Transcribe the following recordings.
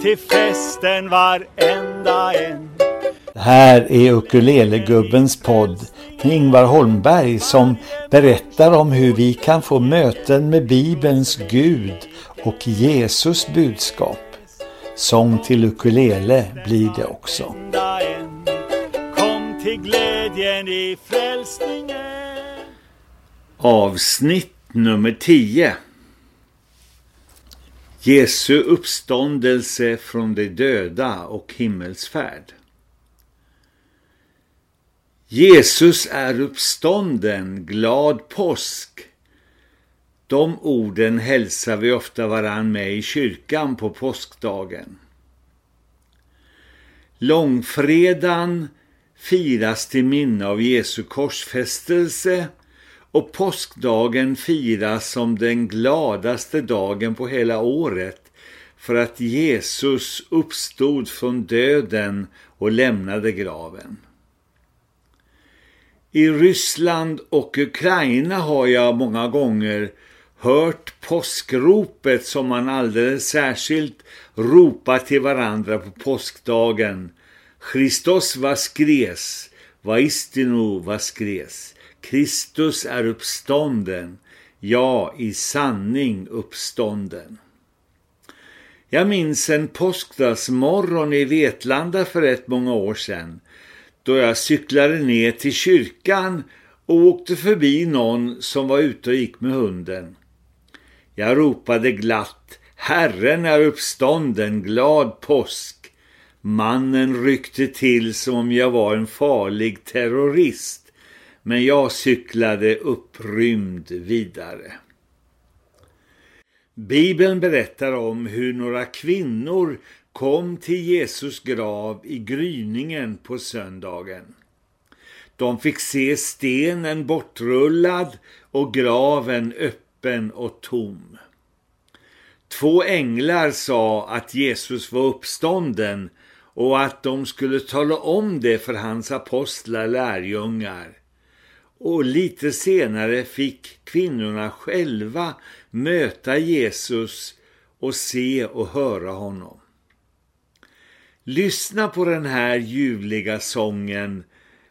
till festen varenda en. Det här är Ukulelegubbens podd med Ingvar Holmberg som berättar om hur vi kan få möten med Bibelns Gud och Jesus budskap. Sång till ukulele blir det också. Kom till glädjen i frälsningen. Avsnitt nummer 10 Jesu uppståndelse från de döda och himmelsfärd. Jesus är uppstånden, glad påsk. De orden hälsar vi ofta varann med i kyrkan på påskdagen. Långfredagen firas till minne av Jesu korsfästelse och påskdagen firas som den gladaste dagen på hela året för att Jesus uppstod från döden och lämnade graven. I Ryssland och Ukraina har jag många gånger hört påskropet som man alldeles särskilt ropar till varandra på påskdagen. Christos vaskres, vaistinu vaskres. Kristus är uppstånden, ja i sanning uppstånden. Jag minns en påskdagsmorgon i Vetlanda för rätt många år sedan då jag cyklade ner till kyrkan och åkte förbi någon som var ute och gick med hunden. Jag ropade glatt, Herren är uppstånden, glad påsk. Mannen ryckte till som om jag var en farlig terrorist, men jag cyklade upprymd vidare. Bibeln berättar om hur några kvinnor kom till Jesus grav i gryningen på söndagen. De fick se stenen bortrullad och graven öppen och tom. Två änglar sa att Jesus var uppstånden och att de skulle tala om det för hans apostlar lärjungar. Och lite senare fick kvinnorna själva möta Jesus och se och höra honom. Lyssna på den här ljuvliga sången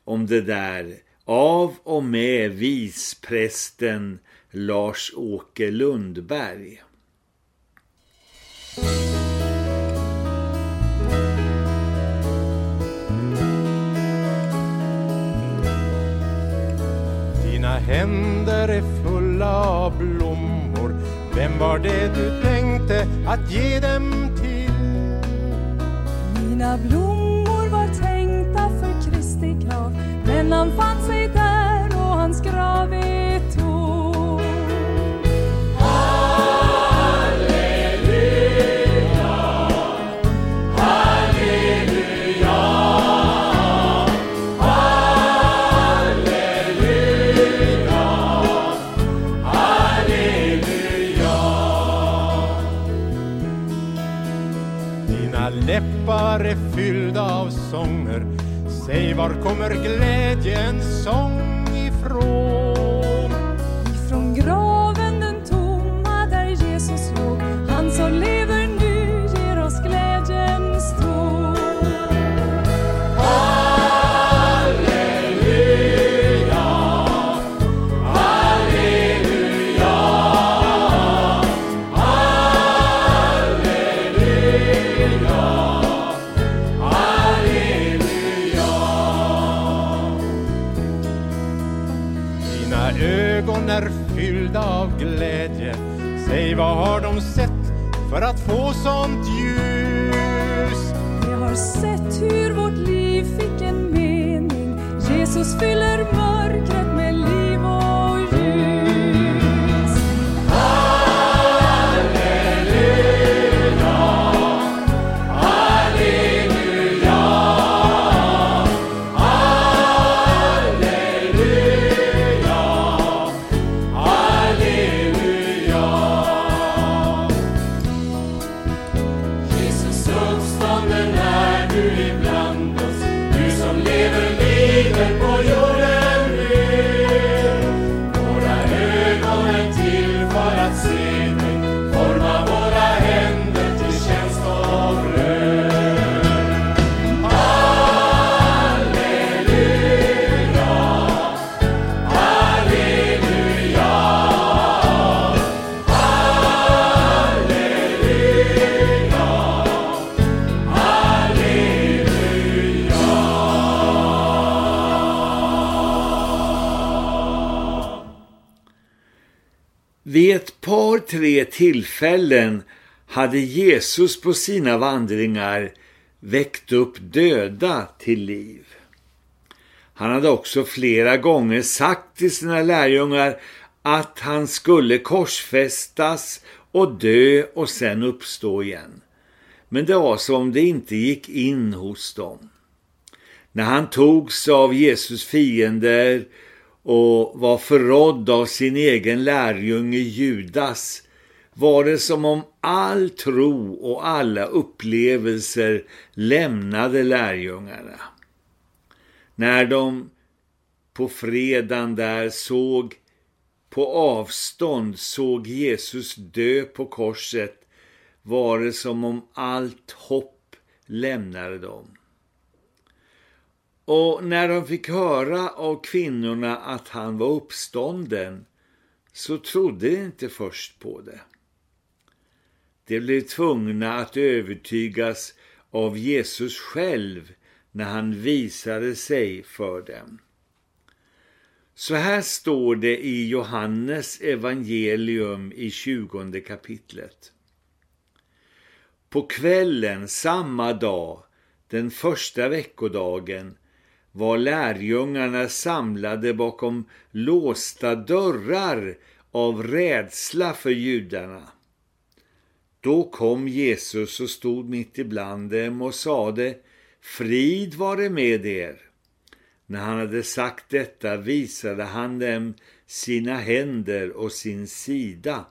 om det där av och med visprästen Lars-Åke Lundberg. Händer är fulla av blommor Vem var det du tänkte att ge dem till? Mina blommor var tänkta för Kristi grav Men han fann sig där och hans grav är läppar är fyllda av sånger. Säg var kommer glädjens sång Vid ett par, tre tillfällen hade Jesus på sina vandringar väckt upp döda till liv. Han hade också flera gånger sagt till sina lärjungar att han skulle korsfästas och dö och sen uppstå igen. Men det var som om det inte gick in hos dem. När han togs av Jesus fiender och var förrådd av sin egen lärjunge Judas var det som om all tro och alla upplevelser lämnade lärjungarna. När de på fredagen där såg på avstånd såg Jesus dö på korset var det som om allt hopp lämnade dem. Och när de fick höra av kvinnorna att han var uppstånden så trodde de inte först på det. De blev tvungna att övertygas av Jesus själv när han visade sig för dem. Så här står det i Johannes evangelium i 20 kapitlet. På kvällen samma dag, den första veckodagen, var lärjungarna samlade bakom låsta dörrar av rädsla för judarna. Då kom Jesus och stod mitt ibland dem och sade, frid vare med er. När han hade sagt detta visade han dem sina händer och sin sida.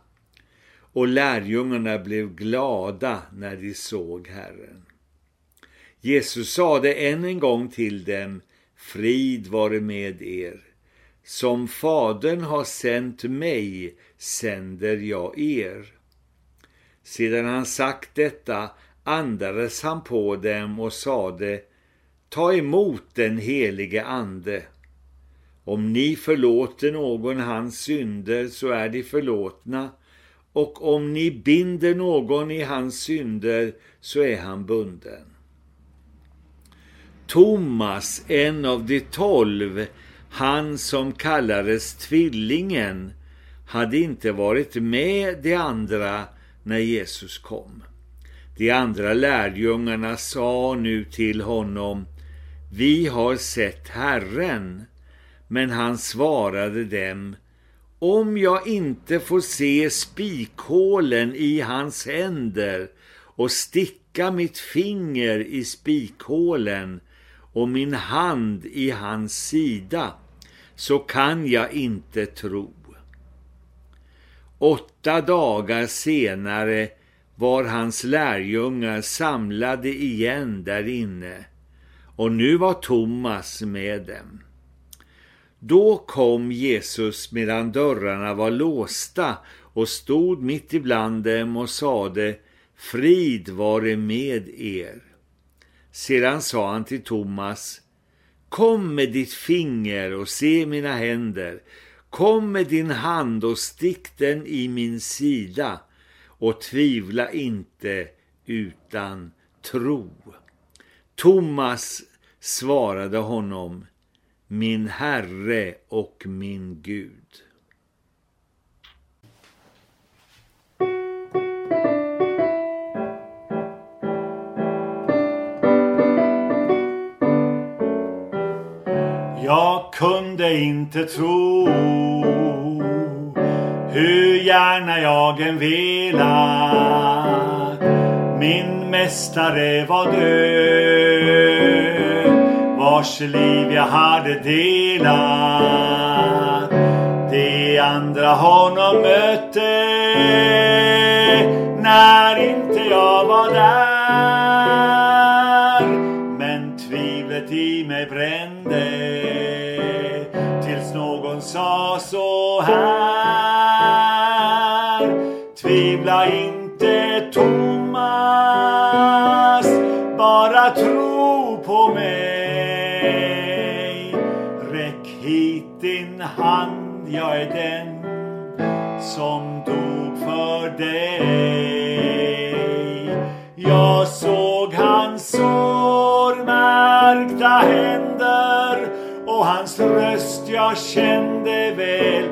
Och lärjungarna blev glada när de såg Herren. Jesus sade än en gång till dem, frid vare med er. Som fadern har sänt mig sänder jag er. Sedan han sagt detta andades han på dem och sade, ta emot den helige ande. Om ni förlåter någon hans synder så är de förlåtna och om ni binder någon i hans synder så är han bunden. Thomas, en av de tolv, han som kallades tvillingen, hade inte varit med de andra när Jesus kom. De andra lärjungarna sa nu till honom, vi har sett Herren. Men han svarade dem, om jag inte får se spikhålen i hans händer och sticka mitt finger i spikhålen och min hand i hans sida, så kan jag inte tro. Åtta dagar senare var hans lärjungar samlade igen där inne och nu var Thomas med dem. Då kom Jesus medan dörrarna var låsta och stod mitt ibland dem och sade Frid vare med er. Sedan sa han till Thomas Kom med ditt finger och se mina händer. Kom med din hand och stick den i min sida och tvivla inte utan tro. Thomas svarade honom, min Herre och min Gud. Kunde inte tro hur gärna jag än velat. Min mästare var död vars liv jag hade delat. De andra honom mötte när inte jag var där. jag är den som dog för dig. Jag såg hans sårmärkta händer och hans röst jag kände väl.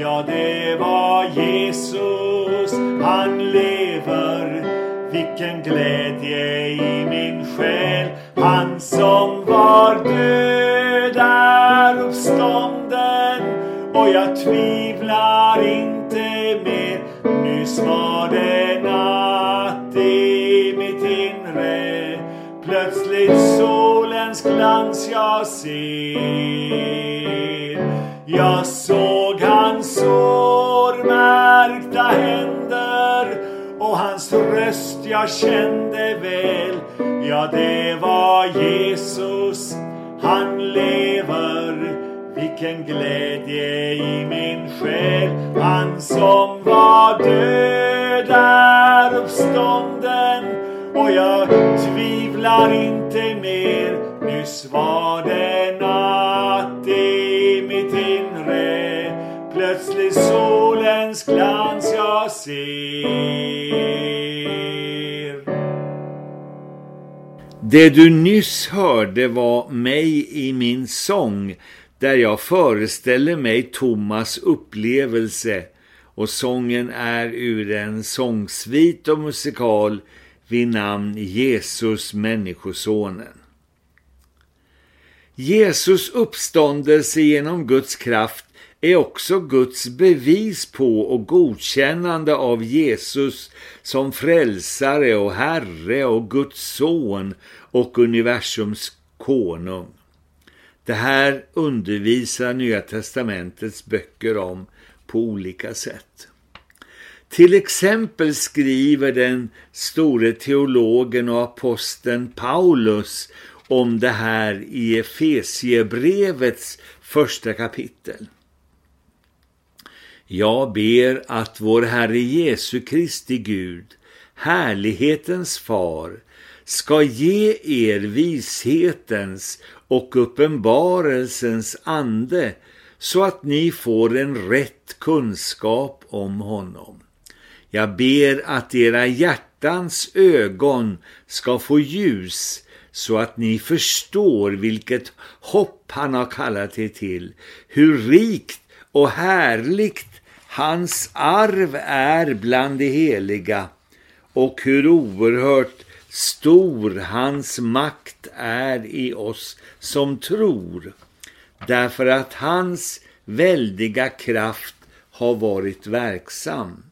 Ja, det var Jesus, han lever. Vilken glädje i min själ, han som var död och jag tvivlar inte mer. Nyss var det natt i mitt inre. Plötsligt solens glans jag ser. Jag såg hans sårmärkta händer och hans röst jag kände väl. Ja, det var Jesus, han lever. Vilken glädje i min själ. Han som var död är uppstånden och jag tvivlar inte mer. Nyss var det natt i mitt inre. Plötsligt solens glans jag ser. Det du nyss hörde var mig i min sång där jag föreställer mig Thomas upplevelse och sången är ur en sångsvit och musikal vid namn Jesus människosonen. Jesus uppståndelse genom Guds kraft är också Guds bevis på och godkännande av Jesus som frälsare och herre och Guds son och universums konung. Det här undervisar Nya testamentets böcker om på olika sätt. Till exempel skriver den store teologen och aposteln Paulus om det här i Efesiebrevets första kapitel. Jag ber att vår Herre Jesu Kristi Gud, härlighetens far, ska ge er vishetens och uppenbarelsens ande så att ni får en rätt kunskap om honom. Jag ber att era hjärtans ögon ska få ljus så att ni förstår vilket hopp han har kallat er till, hur rikt och härligt hans arv är bland de heliga och hur oerhört stor hans makt är i oss som tror, därför att hans väldiga kraft har varit verksam.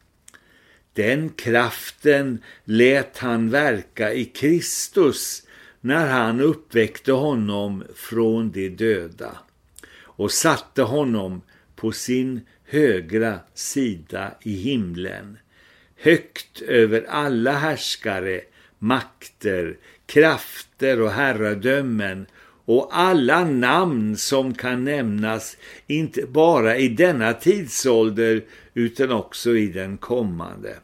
Den kraften lät han verka i Kristus när han uppväckte honom från de döda och satte honom på sin högra sida i himlen, högt över alla härskare, makter, krafter och herradömen och alla namn som kan nämnas inte bara i denna tidsålder utan också i den kommande.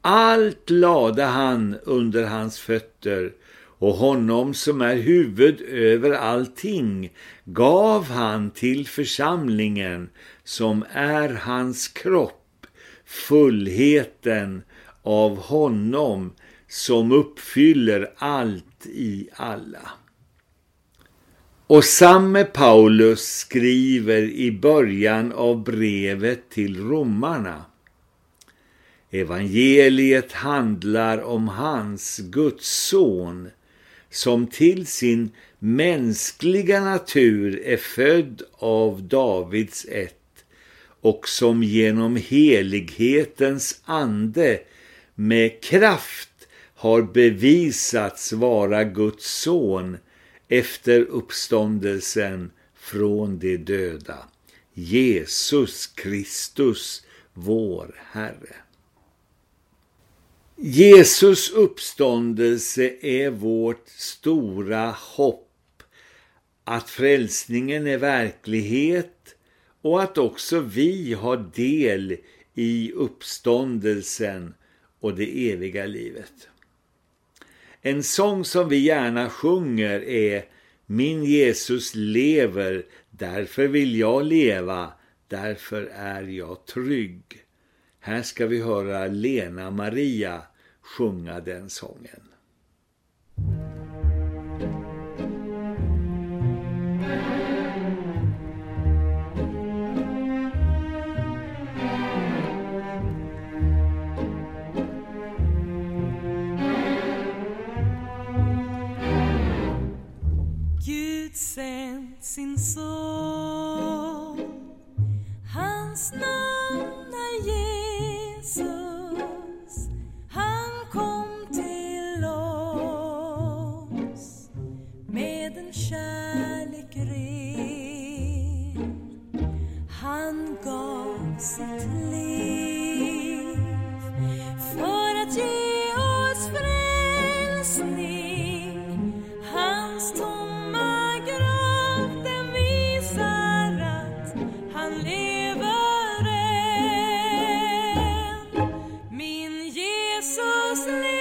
Allt lade han under hans fötter och honom som är huvud över allting gav han till församlingen som är hans kropp, fullheten av honom som uppfyller allt i alla. Och samme Paulus skriver i början av brevet till romarna. Evangeliet handlar om hans Guds son som till sin mänskliga natur är född av Davids ett och som genom helighetens ande med kraft har bevisats vara Guds son efter uppståndelsen från de döda. Jesus Kristus, vår Herre. Jesus uppståndelse är vårt stora hopp att frälsningen är verklighet och att också vi har del i uppståndelsen och det eviga livet. En sång som vi gärna sjunger är Min Jesus lever, därför vill jag leva, därför är jag trygg. Här ska vi höra Lena Maria sjunga den sången. could say Jesus lever,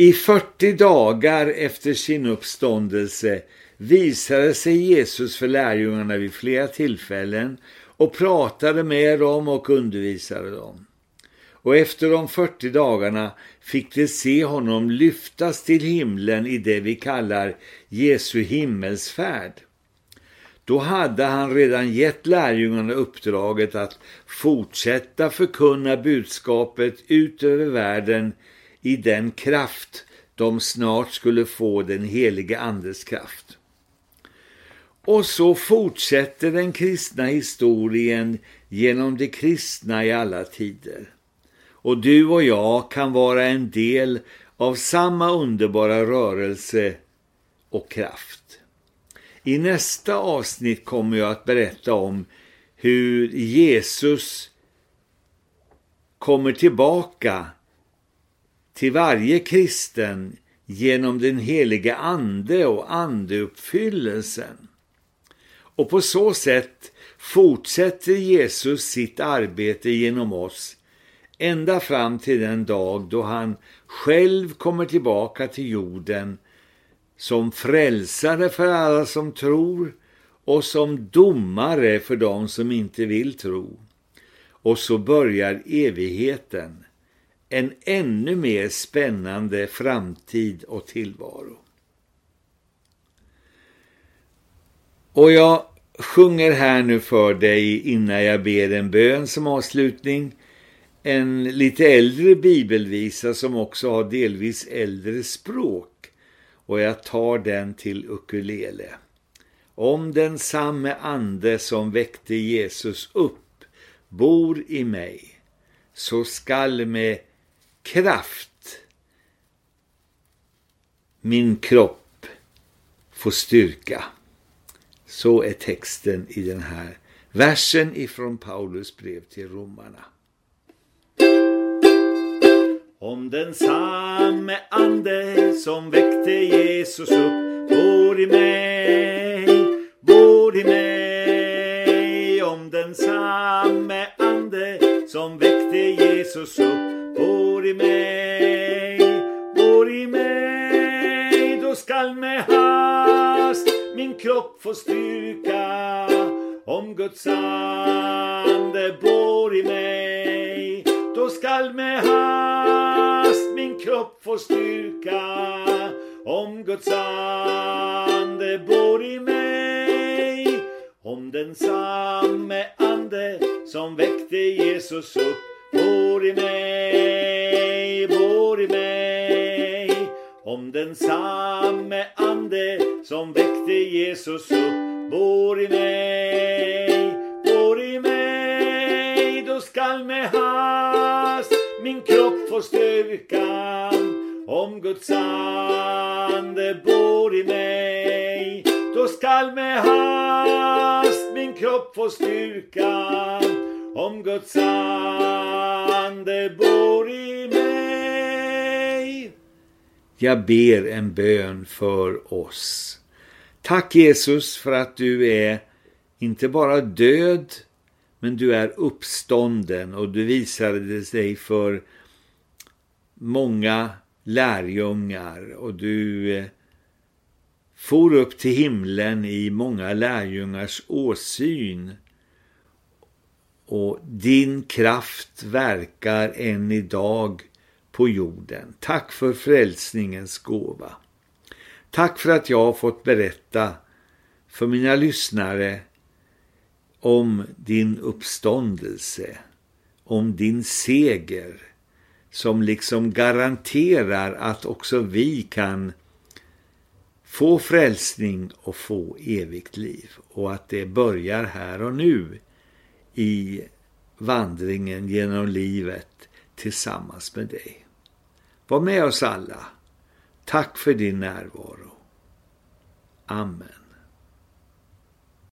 I 40 dagar efter sin uppståndelse visade sig Jesus för lärjungarna vid flera tillfällen och pratade med dem och undervisade dem. Och efter de 40 dagarna fick de se honom lyftas till himlen i det vi kallar Jesu himmelsfärd. Då hade han redan gett lärjungarna uppdraget att fortsätta förkunna budskapet ut över världen i den kraft de snart skulle få den helige andes kraft. Och så fortsätter den kristna historien genom de kristna i alla tider. Och du och jag kan vara en del av samma underbara rörelse och kraft. I nästa avsnitt kommer jag att berätta om hur Jesus kommer tillbaka till varje kristen genom den heliga ande och andeuppfyllelsen. Och på så sätt fortsätter Jesus sitt arbete genom oss ända fram till den dag då han själv kommer tillbaka till jorden som frälsare för alla som tror och som domare för de som inte vill tro. Och så börjar evigheten, en ännu mer spännande framtid och tillvaro. Och jag sjunger här nu för dig innan jag ber en bön som avslutning en lite äldre bibelvisa som också har delvis äldre språk och jag tar den till ukulele. Om den samme ande som väckte Jesus upp bor i mig så skall med kraft min kropp får styrka. Så är texten i den här versen ifrån Paulus brev till romarna. Om den samme ande som väckte Jesus upp bor i mig, bor i mig. Om den samme ande som väckte Jesus upp bor i mig, bor i mig. Då skall med hast min kropp få styrka. Om Guds ande bor i mig, då skall med hast min kropp få styrka. Om Guds ande bor i mig, om den samme ande som väckte Jesus upp bor i mig, bor i mig. Om den samme ande som väckte Jesus upp bor i mig, bor i mig. Då skall med hast min kropp få styrkan. Om Guds ande bor i mig, då skall med hast min kropp få styrkan. Om Guds ande bor i mig. Jag ber en bön för oss. Tack Jesus för att du är inte bara död men du är uppstånden och du visade dig för många lärjungar och du eh, for upp till himlen i många lärjungars åsyn och din kraft verkar än idag på jorden. Tack för frälsningens gåva. Tack för att jag har fått berätta för mina lyssnare om din uppståndelse, om din seger som liksom garanterar att också vi kan få frälsning och få evigt liv och att det börjar här och nu i vandringen genom livet tillsammans med dig. Var med oss alla. Tack för din närvaro. Amen.